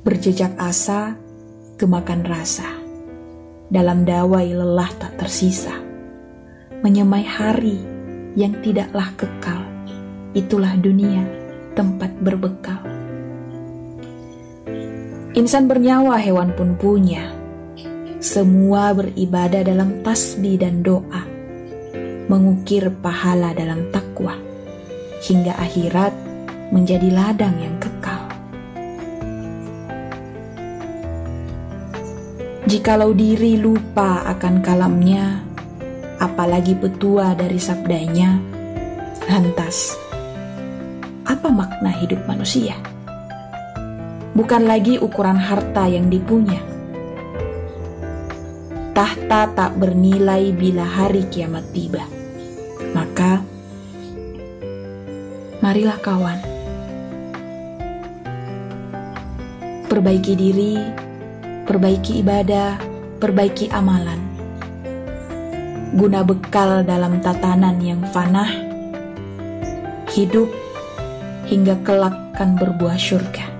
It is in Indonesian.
Berjejak asa, kemakan rasa. Dalam dawai lelah tak tersisa. Menyemai hari yang tidaklah kekal. Itulah dunia, tempat berbekal. Insan bernyawa hewan pun punya. Semua beribadah dalam tasbih dan doa. Mengukir pahala dalam takwa. Hingga akhirat menjadi ladang yang kekal. Jikalau diri lupa akan kalamnya, apalagi petua dari sabdanya, lantas, apa makna hidup manusia? Bukan lagi ukuran harta yang dipunya. Tahta tak bernilai bila hari kiamat tiba. Maka, marilah kawan, perbaiki diri, perbaiki ibadah, perbaiki amalan. Guna bekal dalam tatanan yang fanah, hidup hingga kelak kan berbuah syurga.